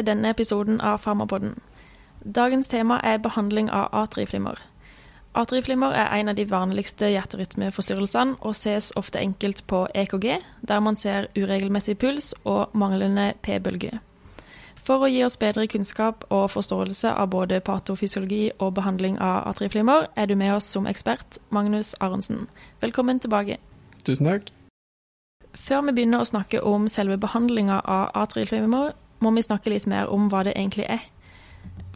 Til denne episoden av Farmapodden. Dagens tema er behandling av atrieflimmer. Atrieflimmer er en av de vanligste hjerterytmeforstyrrelsene og ses ofte enkelt på EKG, der man ser uregelmessig puls og manglende p-bølge. For å gi oss bedre kunnskap og forståelse av både patofysiologi og behandling av atrieflimmer, er du med oss som ekspert, Magnus Aronsen. Velkommen tilbake. Tusen takk. Før vi begynner å snakke om selve behandlinga av atrieflimmer, må vi snakke litt mer om hva det egentlig er.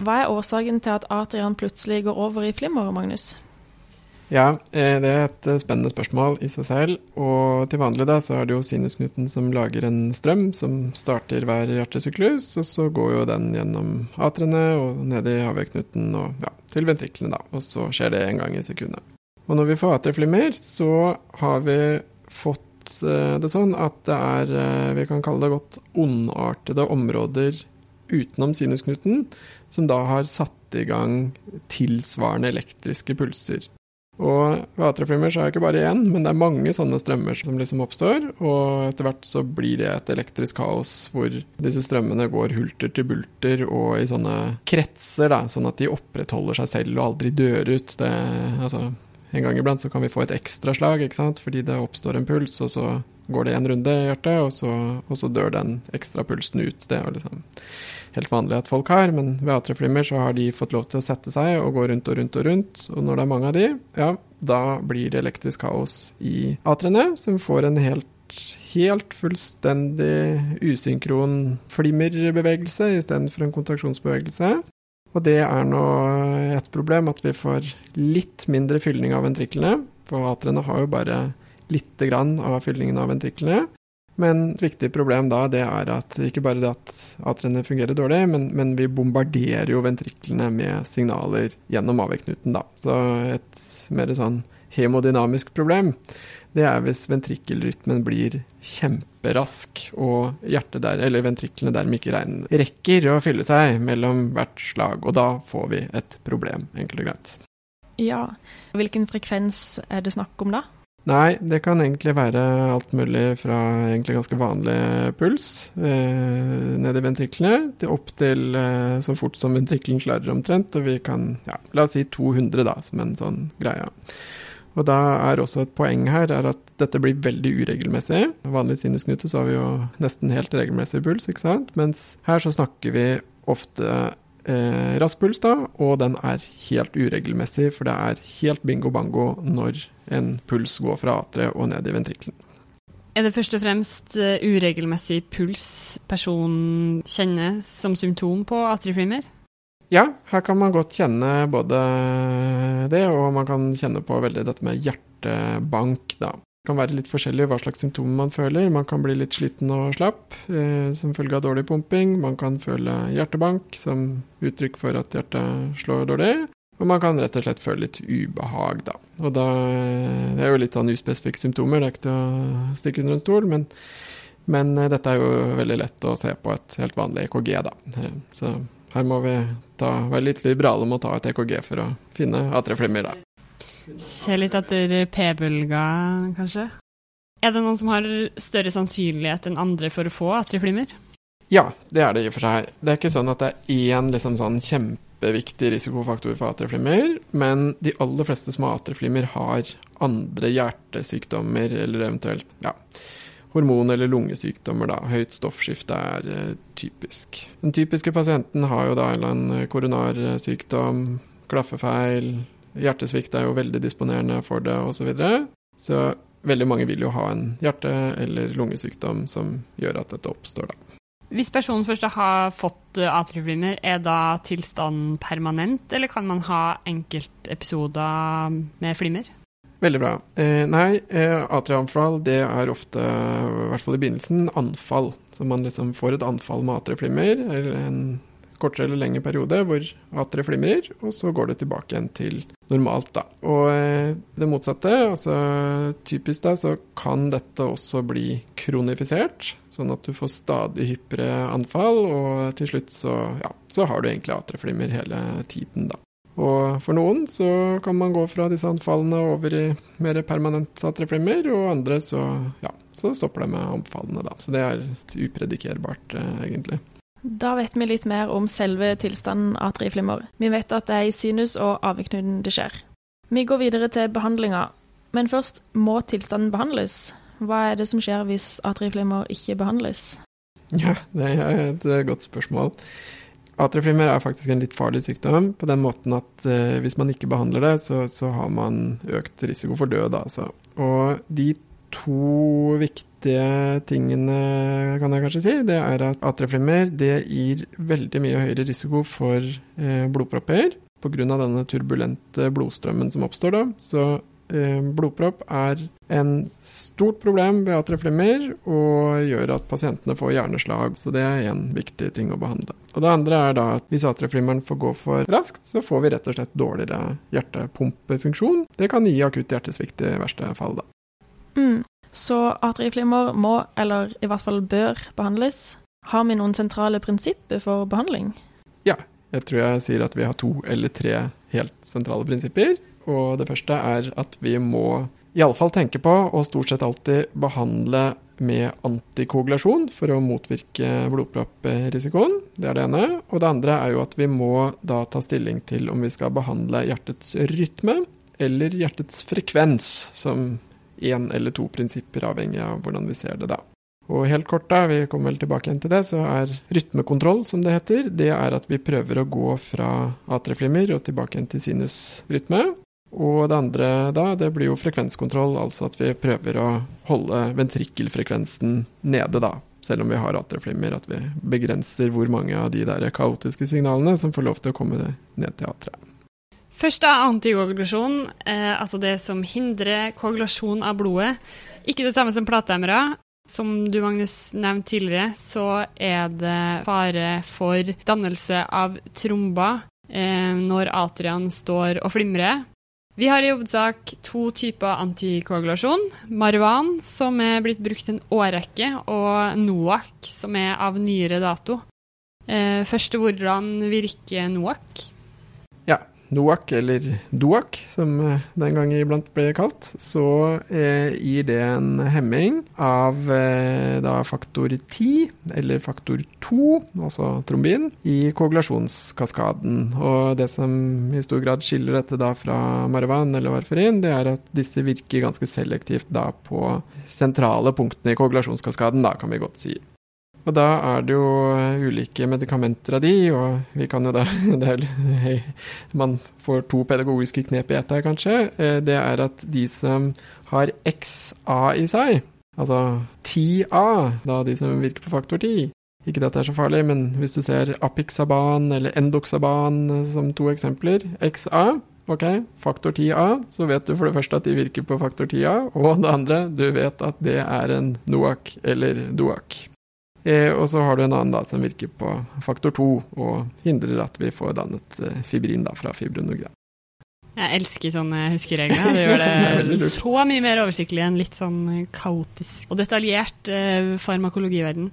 Hva er årsaken til at Adrian plutselig går over i flimmer, Magnus? Ja, eh, det er et eh, spennende spørsmål i seg selv. Og til vanlig da, så er det jo sinusknuten som lager en strøm som starter hver hjertesyklus, og så går jo den gjennom atrene og ned i haveknuten og ja, til ventriklene, da. Og så skjer det en gang i sekundet. Og når vi får atrieflimmer, så har vi fått Eh, det sånn at det er, eh, vi kan kalle det godt, ondartede områder utenom sinusknuten, som da har satt i gang tilsvarende elektriske pulser. Og ved atrieflimmer så er det ikke bare én, men det er mange sånne strømmer som liksom oppstår. Og etter hvert så blir det et elektrisk kaos hvor disse strømmene går hulter til bulter og i sånne kretser, da, sånn at de opprettholder seg selv og aldri dør ut. Det, altså, en gang iblant så kan vi få et ekstraslag, ikke sant, fordi det oppstår en puls, og så går det en runde i hjertet, og så, og så dør den ekstra pulsen ut. Det er jo liksom helt vanlig at folk har, men ved atrieflimmer så har de fått lov til å sette seg og gå rundt og rundt og rundt, og når det er mange av de, ja, da blir det elektrisk kaos i atriene, som får en helt helt fullstendig usynkron flimmerbevegelse istedenfor en kontraksjonsbevegelse. Og det er nå et problem at vi får litt mindre fylning av ventriklene. For atriene har jo bare lite grann av fylningen av ventriklene. Men et viktig problem da, det er at ikke bare det at atriene fungerer dårlig, men, men vi bombarderer jo ventriklene med signaler gjennom avvekknuten, da. Så et mer sånn hemodynamisk problem det er hvis ventrikkelrytmen blir kjemperask og hjertet der, eller ventriklene dermed ikke regn, rekker å fylle seg mellom hvert slag. Og da får vi et problem, enkelt og greit. Ja, hvilken frekvens er det snakk om da? Nei, det kan egentlig være alt mulig fra egentlig ganske vanlig puls eh, ned i ventriklene, til opp til eh, så fort som ventrikkelen klarer omtrent. Og vi kan, ja, la oss si 200 da, som en sånn greie. Og da er også et poeng her er at dette blir veldig uregelmessig. Vanlig sinusknute så har vi jo nesten helt regelmessig puls, ikke sant. Mens her så snakker vi ofte eh, rask puls, da, og den er helt uregelmessig, for det er helt bingo bango når en puls går fra ateret og ned i ventrikkelen. Er det først og fremst eh, uregelmessig puls personen kjenner som symptom på atrieflimmer? Ja, her kan man godt kjenne både det, og man kan kjenne på veldig dette med hjertebank, da. Det kan være litt forskjellig hva slags symptomer man føler. Man kan bli litt sliten og slapp eh, som følge av dårlig pumping. Man kan føle hjertebank som uttrykk for at hjertet slår dårlig. Og man kan rett og slett føle litt ubehag, da. Og da Det er jo litt sånn uspesifikke symptomer, det er ikke til å stikke under en stol, men, men eh, dette er jo veldig lett å se på et helt vanlig EKG, da. Eh, så her må vi ta, være litt liberale med å ta et EKG for å finne atrieflimmer. Se litt etter p-bølga, kanskje. Er det noen som har større sannsynlighet enn andre for å få atrieflimmer? Ja, det er det i og for seg. Det er ikke sånn at det er én liksom sånn kjempeviktig risikofaktor for atrieflimmer, men de aller fleste som har atrieflimmer, har andre hjertesykdommer eller eventuelt ja, hormon- eller lungesykdommer. Da. Høyt stoffskifte er uh, typisk. Den typiske pasienten har jo da en eh, koronarsykdom, klaffefeil, hjertesvikt er jo veldig disponerende for det osv. Så, videre. så veldig mange vil jo ha en hjerte- eller lungesykdom som gjør at dette oppstår, da. Hvis personen først har fått eh, atrieflimmer, er da tilstanden permanent, eller kan man ha enkeltepisoder med flimmer? Veldig bra. Eh, nei, eh, atrianfall det er ofte, i hvert fall i begynnelsen, anfall. Så man liksom får et anfall med atrieflimmer, eller en kortere eller lengre periode hvor atriet flimrer, og så går det tilbake igjen til normalt, da. Og eh, det motsatte, altså typisk da, så kan dette også bli kronifisert, sånn at du får stadig hyppigere anfall, og til slutt så, ja, så har du egentlig atrieflimmer hele tiden, da. Og for noen så kan man gå fra disse anfallene over i mer permanent atreflimmer, og andre så, ja, så stopper det med anfallene, da. Så det er upredikerbart, eh, egentlig. Da vet vi litt mer om selve tilstanden atriflimmer. Vi vet at det er i sinus og aveknuden det skjer. Vi går videre til behandlinga, men først må tilstanden behandles. Hva er det som skjer hvis atrieflimmer ikke behandles? Ja, det er et godt spørsmål. Atrieflimmer er faktisk en litt farlig sykdom, på den måten at eh, hvis man ikke behandler det, så, så, har man økt risiko for død. Altså. Og de to viktige tingene, kan jeg kanskje si, det er at atrieflimmer det gir veldig mye høyere risiko for eh, blodpropper. Pga. denne turbulente blodstrømmen som oppstår da. Så blodpropp er en stort problem ved atrieflimmer og gjør at pasientene får hjerneslag. Så det er en viktig ting å behandle. Og Det andre er da at hvis atrieflimmeren får gå for raskt, så får vi rett og slett dårligere hjertepumpefunksjon. Det kan gi akutt hjertesvikt i verste fall, da. Mm. Så atrieflimmer må, eller i hvert fall bør, behandles. Har vi noen sentrale prinsipper for behandling? Ja, jeg tror jeg sier at vi har to eller tre helt sentrale prinsipper. Og det første er at vi må iallfall tenke på, og stort sett alltid behandle med antikoagulasjon for å motvirke blodpropprisikoen. Det er det ene. Og det andre er jo at vi må da ta stilling til om vi skal behandle hjertets rytme eller hjertets frekvens, som én eller to prinsipper, avhengig av hvordan vi ser det da. Og helt kort, da, vi kommer vel tilbake igjen til det, så er rytmekontroll, som det heter, det er at vi prøver å gå fra atrieflimmer og tilbake igjen til sinusrytme. Og det andre da, det blir jo frekvenskontroll, altså at vi prøver å holde ventrikkelfrekvensen nede, da. Selv om vi har atrieflimmer, at vi begrenser hvor mange av de der kaotiske signalene som får lov til å komme ned til ateret. Først da antikoagulasjon, eh, altså det som hindrer koagulasjon av blodet. Ikke det samme som platehemmere. Som du, Magnus, nevnte tidligere, så er det fare for dannelse av tromber eh, når atriene står og flimrer. Vi har i hovedsak to typer antikoagulasjon. Marwan, som er blitt brukt en årrekke, og NOAC, som er av nyere dato. Eh, først hvordan virker NOAC? NOAC, eller DOAC, som eh, den gang iblant ble kalt, så eh, gir det en hemming av eh, da faktor 10, eller faktor 2, altså trombin, i koagulasjonskaskaden. Og det som i stor grad skiller dette da fra Maravan eller Varferin, det er at disse virker ganske selektivt da på sentrale punktene i koagulasjonskaskaden, da, kan vi godt si. Og da er det jo eh, ulike medikamenter av de, og vi kan jo da er, Man får to pedagogiske knep i ett her, kanskje. Eh, det er at de som har XA i seg, altså 10A, da de som virker på faktor 10 Ikke at dette er så farlig, men hvis du ser Apixaban eller Endoxaban eh, som to eksempler, XA Ok, faktor 10A, så vet du for det første at de virker på faktor 10A, og det andre, du vet at det er en NOAC eller DOAC. Eh, og så har du en annen da, som virker på faktor 2 og hindrer at vi får dannet eh, fibrin da, fra fibrinogram. Jeg elsker sånne huskeregler. Det gjør det, det så mye mer oversiktlig enn litt sånn kaotisk og detaljert eh, farmakologiverden.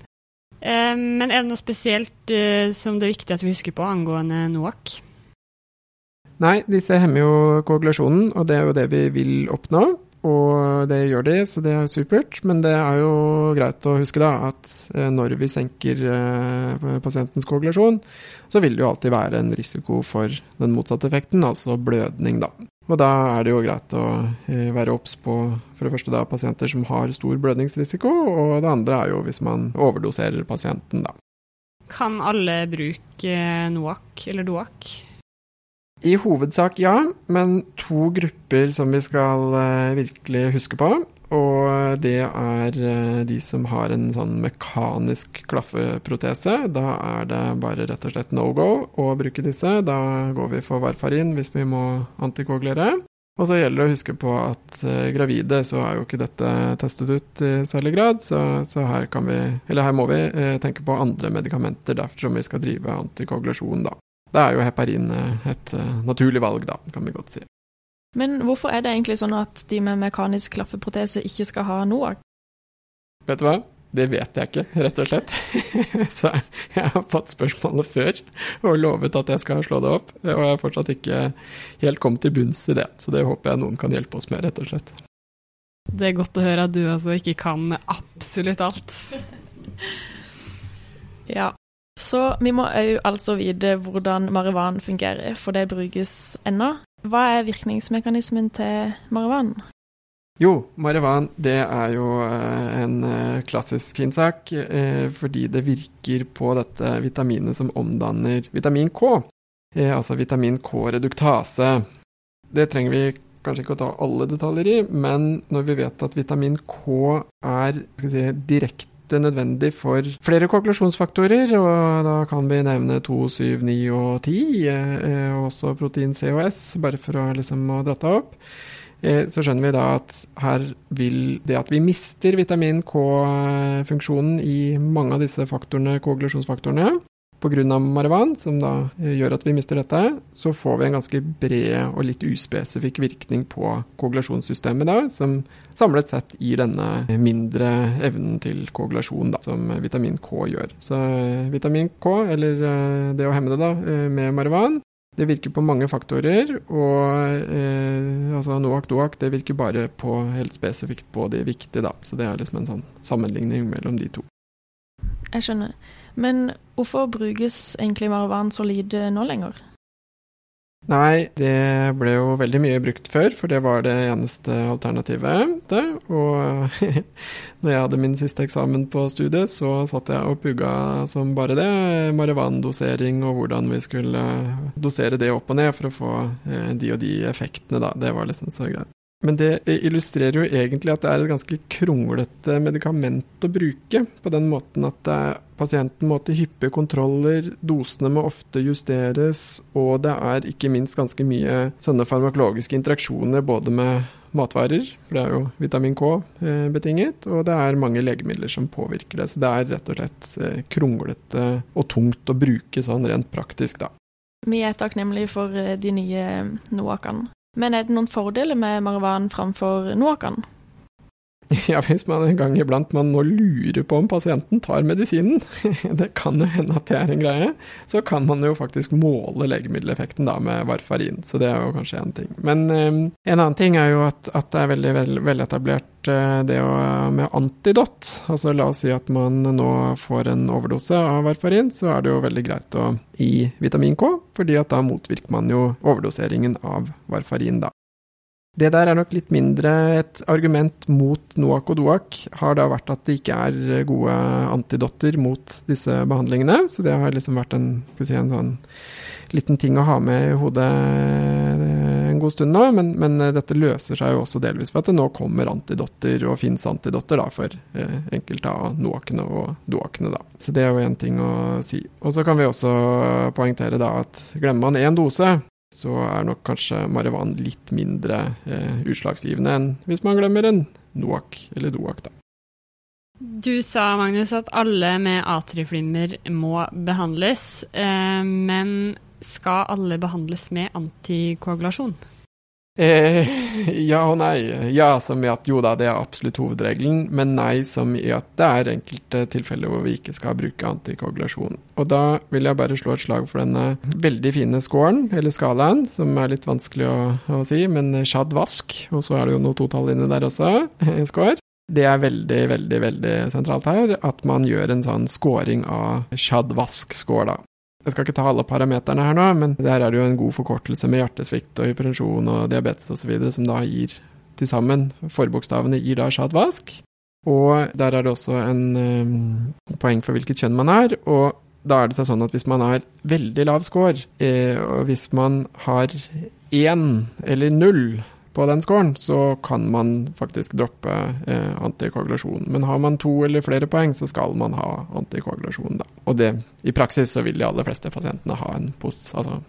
Eh, men er det noe spesielt eh, som det er viktig at vi husker på angående NOAC? Nei, disse hemmer jo koagulasjonen, og det er jo det vi vil oppnå. Og det gjør de, så det er supert. Men det er jo greit å huske da at eh, når vi senker eh, pasientens koagulasjon, så vil det jo alltid være en risiko for den motsatte effekten, altså blødning, da. Og da er det jo greit å eh, være obs på for det første da pasienter som har stor blødningsrisiko, og det andre er jo hvis man overdoserer pasienten, da. Kan alle bruke NOAC eller DOAC? I hovedsak ja, men to grupper som vi skal uh, virkelig huske på. Og det er uh, de som har en sånn mekanisk klaffeprotese. Da er det bare rett og slett no go å bruke disse. Da går vi for varfarin hvis vi må antikoagulere. Og så gjelder det å huske på at uh, gravide så er jo ikke dette testet ut i særlig grad, så, så her vi, her må vi tenke på andre medikamenter dersom vi skal drive antikoagulasjon, da. Da er jo heparin eh, et uh, naturlig valg, da, kan vi godt si. Men hvorfor er det egentlig sånn at de med mekanisk klaffeprotese ikke skal ha NOAC? Vet du hva? Det vet jeg ikke, rett og slett. så jeg har fått spørsmålet før og lovet at jeg skal slå det opp. Og jeg har fortsatt ikke helt kommet til bunns i det. Så det håper jeg noen kan hjelpe oss med, rett og slett. Det er godt å høre at du altså ikke kan absolutt alt. ja, Så vi må òg altså vite hvordan marihuan fungerer, for det brukes ennå. Hva er virkningsmekanismen til marihuan? Jo, marihuan det er jo eh, en eh, klassisk fin sak, eh, fordi det virker på dette vitaminet som omdanner vitamin K, altså vitamin K-reduktase. Det trenger vi kanskje ikke å ta alle detaljer i, men når vi vet at vitamin K er si, direkte nødvendig for flere koagulasjonsfaktorer, og da kan vi nevne 2, 7, 9 og 10, og også protein C og S, bare for å liksom dra det opp. Eh, så skjønner vi da at her vil det at vi mister vitamin K-funksjonen i mange av disse faktorene, koagulasjonsfaktorene, pga. marihuan, som da eh, gjør at vi mister dette, så får vi en ganske bred og litt uspesifikk virkning på koagulasjonssystemet, da, som samlet sett gir denne mindre evnen til koagulasjon da, som vitamin K gjør. Så eh, vitamin K, eller det å hemme det da, med marihuan, det virker på mange faktorer, og eh, altså NOAC-DOAC det virker bare på, helt spesifikt på de viktige, da. Så det er liksom en sånn sammenligning mellom de to. Jeg skjønner. Men hvorfor brukes egentlig marihuana så lite nå lenger? Nei, det ble jo veldig mye brukt før, for det var det eneste alternativet. Det. Og når jeg hadde min siste eksamen på studiet, så satt jeg og pugga som bare det. Marihuandosering og hvordan vi skulle dosere det opp og ned for å få eh, de og de effektene, da. Det var liksom så greit. Men det illustrerer jo egentlig at det er et ganske kronglete medikament å bruke, på den måten at pasienten må til hyppige kontroller, dosene må ofte justeres, og det er ikke minst ganske mye sånne farmakologiske interaksjoner både med matvarer, for det er jo vitamin K eh, betinget, og det er mange legemidler som påvirker det. Så det er rett og slett eh, kronglete og tungt å bruke sånn rent praktisk, da. Vi er takknemlige for eh, de nye Noakene. Men er det noen fordeler med marihuana framfor Noacan? Ja, hvis man en gang iblant man nå lurer på om pasienten tar medisinen, det kan jo hende at det er en greie, så kan man jo faktisk måle legemiddeleffekten da med varfarin. Så det er jo kanskje én ting. Men um, en annen ting er jo at, at det er veldig veletablert vel, uh, det å, med antidot. Altså la oss si at man nå får en overdose av varfarin, så er det jo veldig greit å gi vitamin K, fordi at da motvirker man jo overdoseringen av varfarin, da. Det der er nok litt mindre et argument mot Noak og Doak, har da vært at det ikke er gode antidotter mot disse behandlingene. Så det har liksom vært en, si, en sånn liten ting å ha med i hodet en god stund nå. Men, men, dette løser seg jo også delvis ved at det nå kommer antidotter, og fins antidotter da, for eh, enkelte av Noakene og Doakene. Da. Så det er jo én ting å si. Og så kan vi også poengtere da at glemmer man én dose, så er nok kanskje marihuana litt mindre eh, utslagsgivende enn hvis man glemmer en Noak eller Doak, da. Du sa, Magnus, at alle med atriflimmer må behandles, eh, men skal alle behandles med antikoagulasjon? Eh, ja og nei. Ja som i at jo da, det er absolutt hovedregelen, men nei som i at det er enkelte tilfeller hvor vi ikke skal bruke antikoagulasjon. Og da vil jeg bare slå et slag for denne veldig fine scoren, eller skalaen, som er litt vanskelig å, å si, men Shad-Vask, og så er det jo noe totall inne der også, score. Det er veldig, veldig veldig sentralt her, at man gjør en sånn scoring av Shad-Vask-score, da. Jeg skal ikke ta alle parameterne her nå, men der er det jo en god forkortelse med hjertesvikt og hypertensjon og diabetes osv., som da gir til sammen Forbokstavene gir da Shadvask. Og der er det også en um, poeng for hvilket kjønn man er. Og da er det sånn at hvis man har veldig lav score, eh, og hvis man har én eller null på den scoren, så kan man faktisk droppe eh, antikoagulasjon. Men har man to eller flere poeng, så skal man ha antikoagulasjon, da. Og det, i praksis så vil de aller fleste pasientene ha en post, altså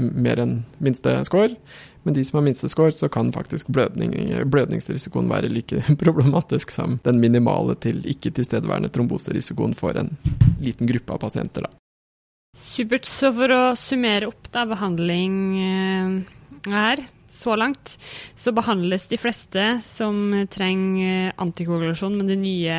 mer enn minste score. Men de som har minste score, så kan faktisk blødning, blødningsrisikoen være like problematisk som den minimale til ikke tilstedeværende tromboserisikoen for en liten gruppe av pasienter, da. Supert. Så for å summere opp da, behandling eh, her så langt, så behandles de fleste som trenger antikoagulasjon med de nye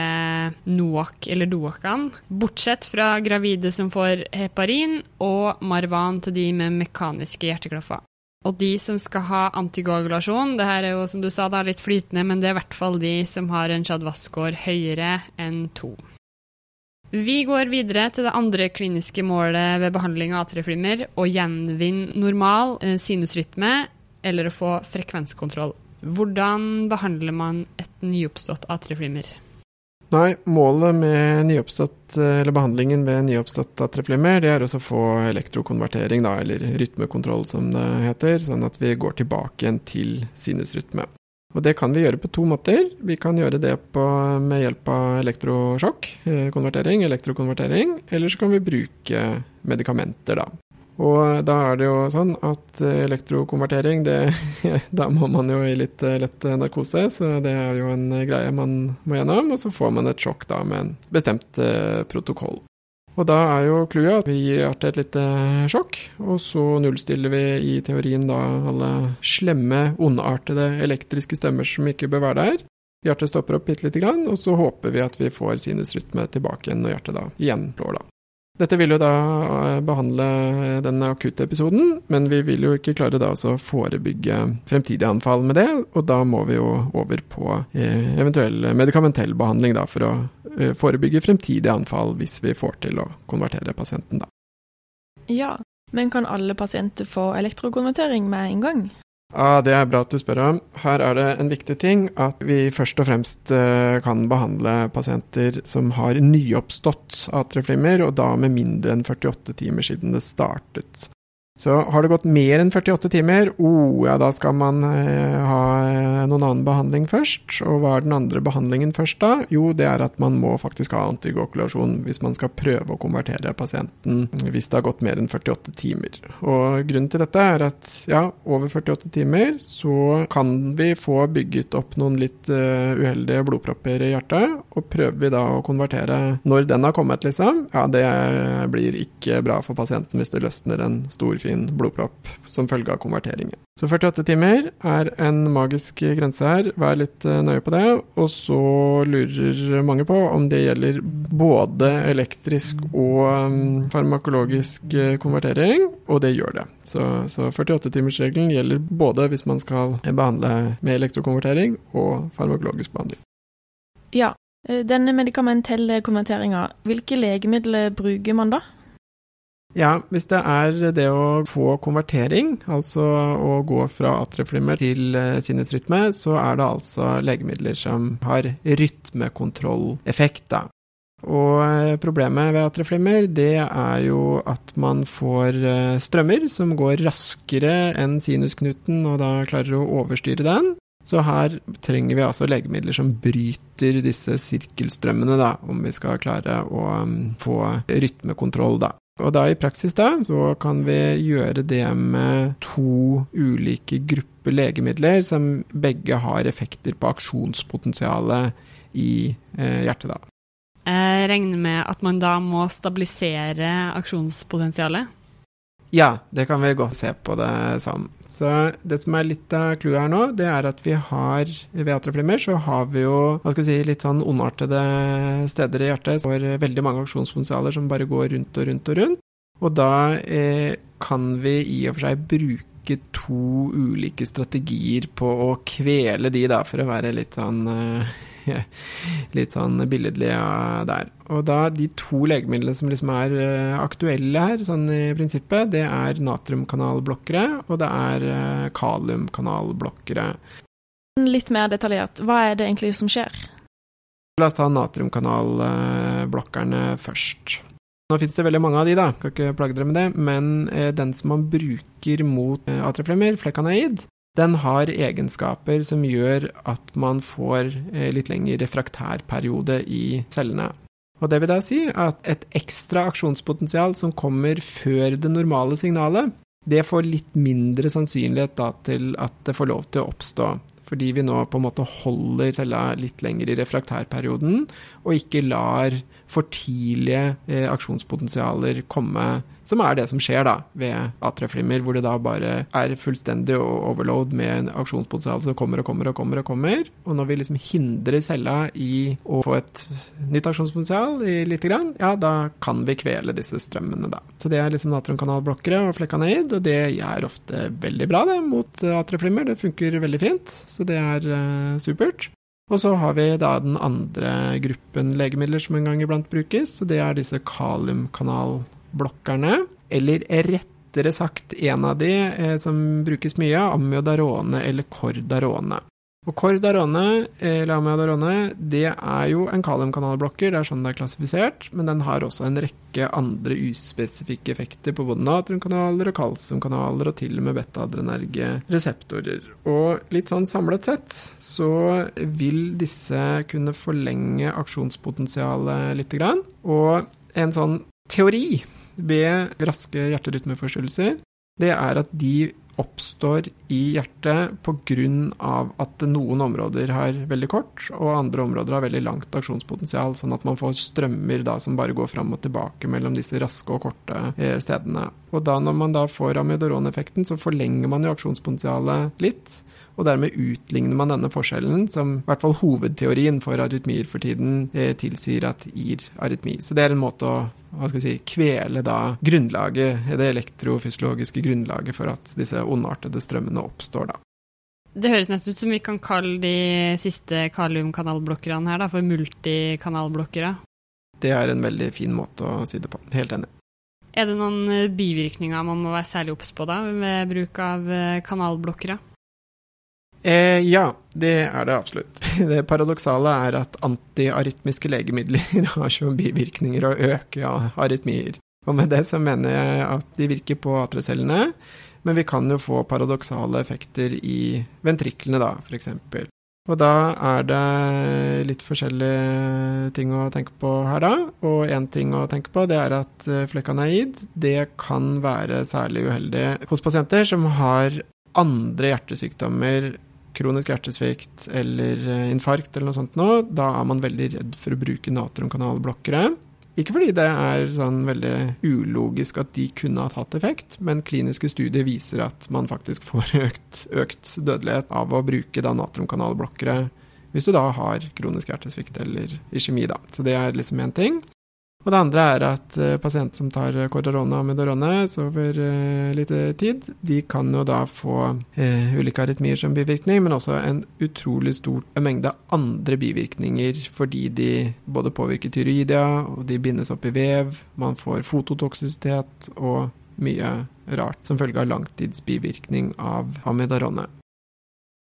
NOAC eller DOAC-ene, bortsett fra gravide som får heparin, og Marvan til de med mekaniske hjerteklaffer. Og de som skal ha antikoagulasjon, det her er jo som du sa, da, litt flytende, men det er i hvert fall de som har en Shadwaskår høyere enn to. Vi går videre til det andre kliniske målet ved behandling av atrieflimmer, å gjenvinne normal eh, sinusrytme eller å få frekvenskontroll. Hvordan behandler man et nyoppstått atrieflimmer? Nei, målet med eller behandlingen ved nyoppstått atrieflimmer, det er å få elektrokonvertering, da, eller rytmekontroll som det heter, sånn at vi går tilbake igjen til sinusrytme. Og det kan vi gjøre på to måter. Vi kan gjøre det på, med hjelp av elektrosjokk, eh, konvertering, elektrokonvertering, eller så kan vi bruke medikamenter, da. Og da er det jo sånn at eh, elektrokonvertering, det, da må man jo i litt eh, lett narkose, så det er jo en greie man må gjennom. Og så får man et sjokk da med en bestemt protokoll. Og da er jo clouet at vi gir hjertet et lite sjokk, og så nullstiller vi i teorien da alle slemme, ondartede elektriske stemmer som ikke bør være der. Hjertet stopper opp bitte lite grann, og så håper vi at vi får sinusrytme tilbake igjen når hjertet da igjen blår, da. Dette vil jo da eh, behandle den akutte episoden, men vi vil jo ikke klare da å forebygge fremtidige anfall med det, og da må vi jo over på eh, eventuell medikamentell behandling da, for å eh, forebygge fremtidige anfall hvis vi får til å konvertere pasienten, da. Ja, men kan alle pasienter få elektrokonvertering med en gang? Ja, Det er bra at du spør om. Her er det en viktig ting at vi først og fremst eh, kan behandle pasienter som har nyoppstått atrieflimmer, og da med mindre enn 48 timer siden det startet. Så har det gått mer enn 48 timer, oh, ja, da skal man eh, ha eh, noen annen behandling først. Og hva er den andre behandlingen først da? Jo, det er at man må faktisk ha antikoagulasjon hvis man skal prøve å konvertere pasienten hvis det har gått mer enn 48 timer. Og grunnen til dette er at ja, over 48 timer så kan vi få bygget opp noen litt uh, uheldige blodpropper i hjertet, og prøver vi da å konvertere når den har kommet, liksom, ja, det blir ikke bra for pasienten hvis det løsner en stor fin fin blodpropp som følge av konverteringen. Så 48 timer er en magisk grense her, vær litt eh, nøye på det. Og så lurer mange på om det gjelder både elektrisk og um, farmakologisk eh, konvertering, og det gjør det. Så, så 48-timersregelen gjelder både hvis man skal behandle med elektrokonvertering og farmakologisk behandling. Ja, eh, denne medikamentelle konverteringa, hvilke legemidler bruker man da? Ja, hvis det er det å få konvertering, altså å gå fra atrieflimmer til eh, sinusrytme, så er det altså legemidler som har rytmekontrolleffekt, da. Og eh, problemet ved atrieflimmer, det er jo at man får eh, strømmer som går raskere enn sinusknuten, og da klarer å overstyre den. Så her trenger vi altså legemidler som bryter disse sirkelstrømmene, da, om vi skal klare å um, få rytmekontroll, da. Og da i praksis da, så kan vi gjøre det med to ulike grupper legemidler som begge har effekter på aksjonspotensialet i eh, hjertet, da. Jeg regner med at man da må stabilisere aksjonspotensialet? Ja, det kan vi godt se på det som. Så det som er litt av clouet her nå, det er at vi har ved atrieflimmer så har vi jo hva skal jeg si, litt sånn ondartede steder i hjertet for veldig mange aksjonspotensialer som bare går rundt og rundt og rundt. Og da eh, kan vi i og for seg bruke to ulike strategier på å kvele de, da, for å være litt sånn eh, litt sånn billedlig der. Og da de to legemidlene som liksom er eh, aktuelle her, sånn i prinsippet, det er natriumkanalblokkere, og det er eh, kaliumkanalblokkere. Litt mer detaljert, hva er det egentlig som skjer? La oss ta natriumkanalblokkerne først. Nå finnes det veldig mange av de, da, skal ikke plage dere med det, men eh, den som man bruker mot atrieflemmer, flekanaid, den har egenskaper som gjør at man får eh, litt lengre refraktærperiode i cellene. Og det vil da si at et ekstra aksjonspotensial som kommer før det normale signalet, det får litt mindre sannsynlighet da til at det får lov til å oppstå. Fordi vi nå på en måte holder cella litt lenger i refraktærperioden, og ikke lar for tidlige eh, aksjonspotensialer komme som er det som skjer da ved A3-flimmer, hvor det da bare er fullstendig overload med en aksjonspotensial som kommer og kommer og kommer. Og kommer. Og når vi liksom hindrer cella i å få et nytt aksjonspotensial i lite grann, ja, da kan vi kvele disse strømmene, da. Så det er liksom natriumkanalblokkere og flekanaid, og det er ofte veldig bra, det, mot A3-flimmer. Det funker veldig fint, så det er eh, supert. Og så har vi da den andre gruppen legemidler som en gang iblant brukes, og det er disse kaliumkanalblokkerne. Eller rettere sagt en av de eh, som brukes mye, amiodarone eller kordarone. Og Cordarone, Lamia Darone, det er jo en kaliumkanalblokker, det er sånn det er klassifisert, men den har også en rekke andre uspesifikke effekter på både natriumkanaler og kalsiumkanaler, og til og med beta-adrenerge reseptorer. Og litt sånn samlet sett så vil disse kunne forlenge aksjonspotensialet lite grann. Og en sånn teori ved raske hjerterytmeforstyrrelser, det er at de oppstår i hjertet pga. at noen områder har veldig kort, og andre områder har veldig langt aksjonspotensial. Sånn at man får strømmer da, som bare går fram og tilbake mellom disse raske og korte eh, stedene. Og da når man da får amidoroneffekten, så forlenger man jo aksjonspotensialet litt. Og dermed utligner man denne forskjellen, som i hvert fall hovedteorien for arytmier for tiden eh, tilsier at gir arytmi. Så det er en måte å hva skal vi si, kvele da grunnlaget, det elektrofysiologiske grunnlaget for at disse ondartede strømmene oppstår, da. Det høres nesten ut som vi kan kalle de siste kaliumkanalblokkerne her da, for multikanalblokkere. Det er en veldig fin måte å si det på. Helt enig. Er det noen bivirkninger man må være særlig obs på da, ved bruk av eh, kanalblokkere? Eh, ja, det er det absolutt. Det paradoksale er at antiarytmiske legemidler har som bivirkninger å øke arytmier. Og med det så mener jeg at de virker på atrecellene, men vi kan jo få paradoksale effekter i ventriklene, da, f.eks. Og da er det litt forskjellige ting å tenke på her, da. Og én ting å tenke på, det er at eh, flekanaid det kan være særlig uheldig hos pasienter som har andre hjertesykdommer kronisk hjertesvikt eller eh, infarkt eller noe sånt nå, da er man veldig redd for å bruke natriumkanalblokkere. Ikke fordi det er sånn veldig ulogisk at de kunne ha tatt effekt, men kliniske studier viser at man faktisk får økt, økt dødelighet av å bruke da natriumkanalblokkere hvis du da har kronisk hjertesvikt eller iskjemi, da. Så det er liksom én ting. Og det andre er at uh, pasienter som tar Cordarone og Medorone over uh, litt tid, de kan jo da få ulike arytmier som bivirkning, men også en utrolig stor mengde andre bivirkninger fordi de både påvirker tyroidia, og de bindes opp i vev, man får fototoksisitet og mye rart som følge av langtidsbivirkning av Amidarone.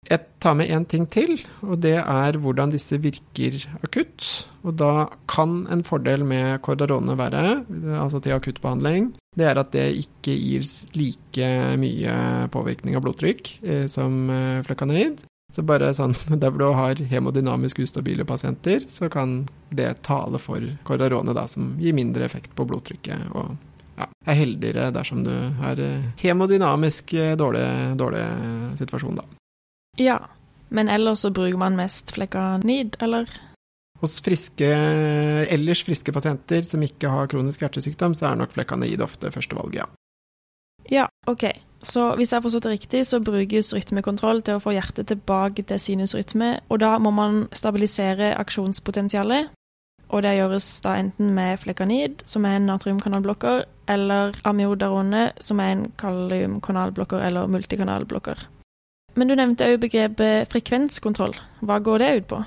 Jeg tar med én ting til, og det er hvordan disse virker akutt. Og da kan en fordel med kordarone være, altså til akuttbehandling, det er at det ikke gir like mye påvirkning av blodtrykk eh, som eh, flekanoid. Så bare sånn der hvor du har hemodynamisk ustabile pasienter, så kan det tale for kordarone, da, som gir mindre effekt på blodtrykket. og ja, er heldigere dersom du har eh, hemodynamisk eh, dårlig, dårlig situasjon, da. Ja, men ellers så bruker man mest flekanid, eller? Hos friske, ellers friske pasienter som ikke har kronisk hjertesykdom, så er nok flekanid ofte førstevalget, ja. Ja, OK. Så hvis jeg har forstått det riktig, så brukes rytmekontroll til å få hjertet tilbake til sinusrytme, og da må man stabilisere aksjonspotensialet. Og det gjøres da enten med flekanid, som er en natriumkanalblokker, eller amiodarone, som er en kaliumkanalblokker eller multikanalblokker. Men du nevnte òg begrepet frekvenskontroll. Hva går det ut på?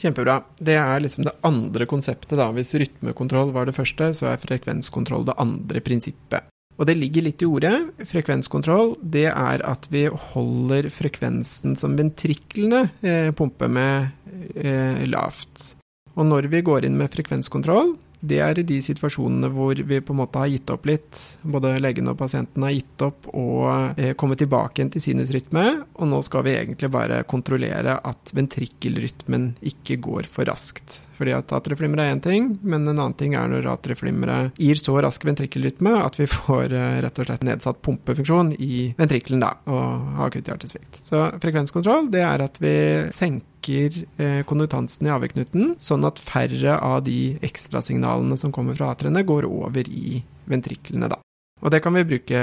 Kjempebra. Det er liksom det andre konseptet, da. Hvis rytmekontroll var det første, så er frekvenskontroll det andre prinsippet. Og det ligger litt i ordet. Frekvenskontroll, det er at vi holder frekvensen som ventriklene eh, pumper med, eh, lavt. Og når vi går inn med frekvenskontroll, det er i de situasjonene hvor vi på en måte har gitt opp litt. Både legen og pasienten har gitt opp og eh, kommet tilbake igjen til sinusrytme. Og nå skal vi egentlig bare kontrollere at ventrikkelrytmen ikke går for raskt. Fordi at atrieflimmer er én ting, men en annen ting er når atreflimmere gir så rask ventrikkelrytme at vi får eh, rett og slett nedsatt pumpefunksjon i ventrikkelen da, og har akutt hjertesvikt. Så frekvenskontroll det er at vi senker eh, konduktansen i AV-knuten, sånn at færre av de ekstrasignalene som kommer fra atrene, går over i ventriklene, da. Og det kan vi bruke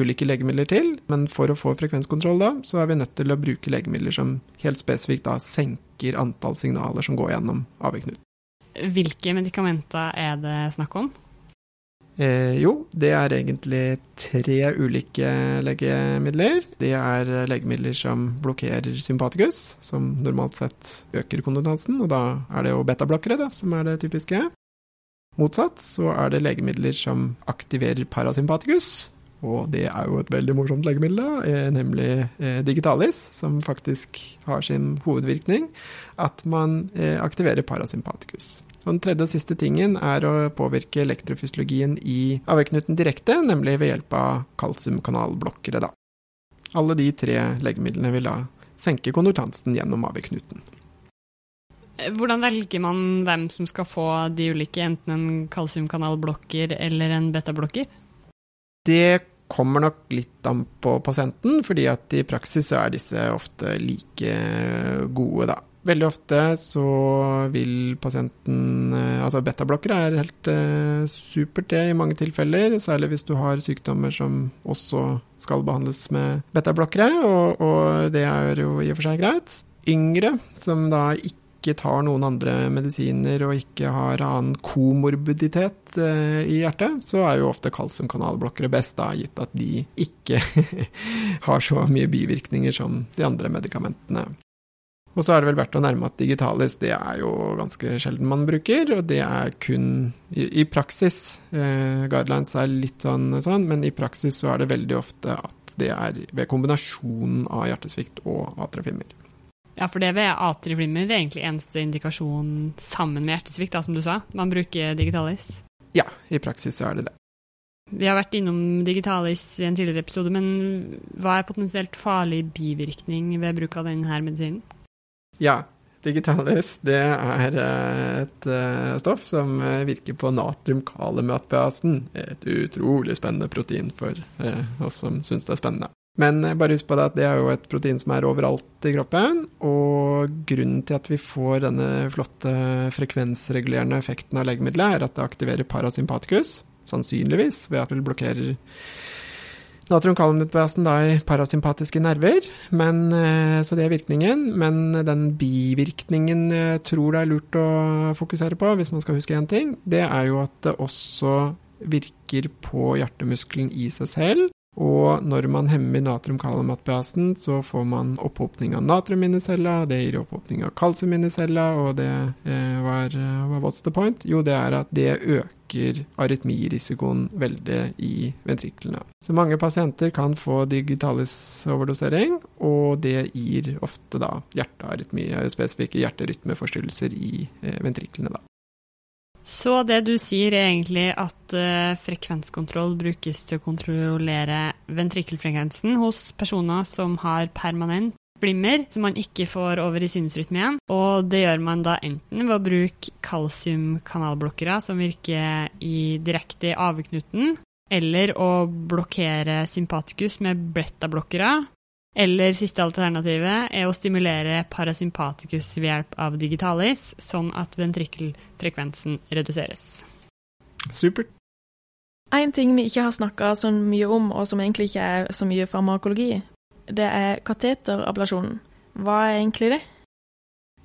ulike legemidler til, men for å få frekvenskontroll da, så er vi nødt til å bruke legemidler som helt spesifikt da senker antall signaler som går gjennom AV-knuten. Hvilke medikamenter er det snakk om? Eh, jo, det er egentlig tre ulike legemidler. Det er legemidler som blokkerer sympatikus, som normalt sett øker kondonansen, og da er det jo betablokkere som er det typiske. Motsatt så er det legemidler som aktiverer parasympatikus, og det er jo et veldig morsomt legemiddel, eh, nemlig eh, Digitalis, som faktisk har sin hovedvirkning at man eh, aktiverer parasympatikus. Og den tredje og siste tingen er å påvirke elektrofysiologien i AV-knuten direkte, nemlig ved hjelp av kalsiumkanalblokkere. Da. Alle de tre legemidlene vil da senke kondutansen gjennom AV-knuten. Hvordan velger man hvem som skal få de ulike, enten en kalsiumkanalblokker eller en betablokker? Det kommer nok litt an på pasienten, fordi at i praksis så er disse ofte like gode, da. Veldig ofte så vil pasienten eh, Altså betablokkere er helt eh, supert det i mange tilfeller, særlig hvis du har sykdommer som også skal behandles med betablokkere, og, og det er jo i og for seg greit. Yngre som da ikke tar noen andre medisiner og ikke har annen komorbiditet eh, i hjertet, så er jo ofte kalsiumkanalblokkere best, da, gitt at de ikke har så mye bivirkninger som de andre medikamentene. Og så er det vel verdt å nærme at digitalis det er jo ganske sjelden man bruker, og det er kun i, i praksis. Eh, guidelines er litt sånn, sånn, men i praksis så er det veldig ofte at det er ved kombinasjonen av hjertesvikt og atrieflimmer. Ja, for det ved atrieflimmer er egentlig eneste indikasjon sammen med hjertesvikt, da, som du sa. Man bruker digitalis. Ja, i praksis så er det det. Vi har vært innom digitalis i en tidligere episode, men hva er potensielt farlig bivirkning ved bruk av denne medisinen? Ja. Digitalis det er eh, et uh, stoff som uh, virker på natrium-kalium-ATPasen. Et utrolig spennende protein for oss som syns det er spennende. Men bare husk på det at det er jo et protein som er overalt i kroppen. Og grunnen til at vi får denne flotte frekvensregulerende effekten av legemiddelet, er at det aktiverer parasympatikus, sannsynligvis ved at det blokkerer Natriumkaliumutbasen i parasympatiske nerver, men, eh, så det er virkningen. Men den bivirkningen jeg tror det er lurt å fokusere på, hvis man skal huske én ting, det er jo at det også virker på hjertemuskelen i seg selv. Og når man hemmer natrium-kalium-atbeasen, så får man opphopning av natrium inni cella, det gir opphopning av kalsium inni cella, og det eh, var, var What's the point? Jo, det er at det øker arytmirisikoen veldig i ventriklene. Så mange pasienter kan få digitalis-overdosering, og det gir ofte da hjertearytmi, spesifikke hjerterytmeforstyrrelser i eh, ventriklene, da. Så det du sier er egentlig at uh, frekvenskontroll brukes til å kontrollere ventrikkelfrekvensen hos personer som har permanent blimmer som man ikke får over i sinusrytmen. Og det gjør man da enten ved å bruke kalsiumkanalblokkere som virker i direkte i avknuten, eller å blokkere sympatikus med beta-blokkere, eller siste alternativet er å stimulere parasympatikus ved hjelp av digitalis, sånn at ventrikkelfrekvensen reduseres. Supert. En ting vi ikke har snakka så mye om, og som egentlig ikke er så mye farmakologi, det er kateterablasjonen. Hva er egentlig det?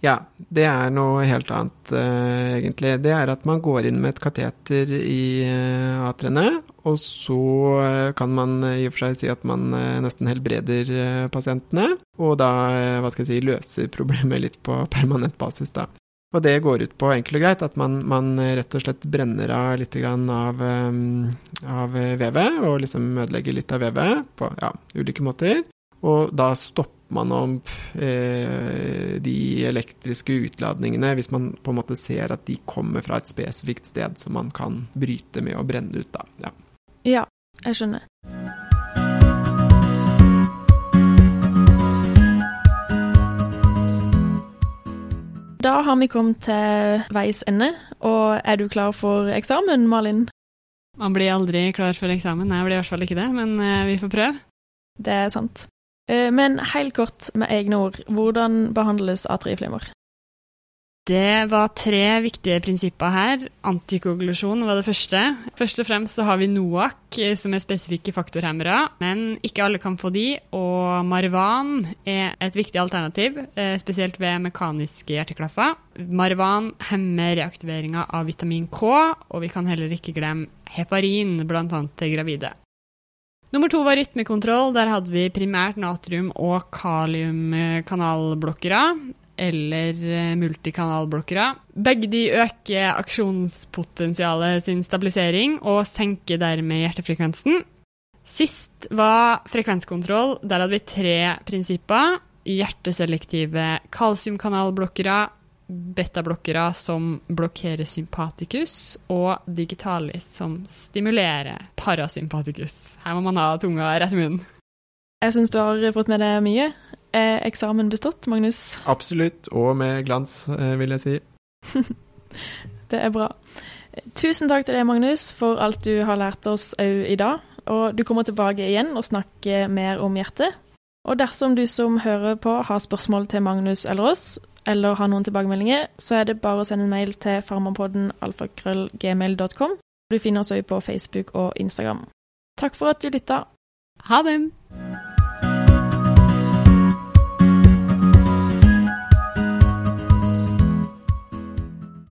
Ja, det er noe helt annet, uh, egentlig. Det er at man går inn med et kateter i uh, atrene, og så uh, kan man i og for seg si at man nesten helbreder pasientene, og da, hva skal jeg si, løser problemet litt på permanent basis, da. Og det går ut på enkelt og greit at man, man rett og slett brenner av litt av, um, av vevet, og liksom ødelegger litt av vevet på ja, ulike måter. Og da stopper man om eh, de elektriske utladningene hvis man på en måte ser at de kommer fra et spesifikt sted som man kan bryte med å brenne ut, da. Ja, ja jeg skjønner. Da har vi kommet til veis ende, og er du klar for eksamen, Malin? Man blir aldri klar for eksamen, jeg blir i hvert fall ikke det, men eh, vi får prøve. Det er sant. Eh, men helt kort med egne ord, hvordan behandles A3-flimmer? Det var tre viktige prinsipper her. Antikoagulasjon var det første. Først og fremst så har vi NOAC, som er spesifikke faktorhemmere, men ikke alle kan få de. Og Marvan er et viktig alternativ, eh, spesielt ved mekaniske hjerteklaffer. Marvan hemmer reaktiveringa av vitamin K, og vi kan heller ikke glemme heparin, bl.a. til gravide. Nummer to var rytmekontroll. Der hadde vi primært natrium- og kaliumkanalblokkere eller eh, multikanalblokkere. Begge de øker aksjonspotensialet sin stabilisering og senker dermed hjertefrekvensen. Sist var frekvenskontroll. Der hadde vi tre prinsipper. Hjerteselektive kalsiumkanalblokkere, betablokkere som blokkerer sympatikus, og digitalis som stimulerer parasympatikus. Her må man ha tunga rett i munnen. Jeg syns du har fått med deg mye. Er eksamen bestått, Magnus? Absolutt, og med glans, eh, vil jeg si. det er bra. Tusen takk til deg, Magnus, for alt du har lært oss òg i dag. Og du kommer tilbake igjen og snakker mer om hjertet. Og dersom du som hører på har spørsmål til Magnus eller oss, eller har noen tilbakemeldinger, så er det bare å sende en mail til farmapodden alfakrøllgmail.com. Du finner oss òg på Facebook og Instagram. Takk for at du lytta. Ha det!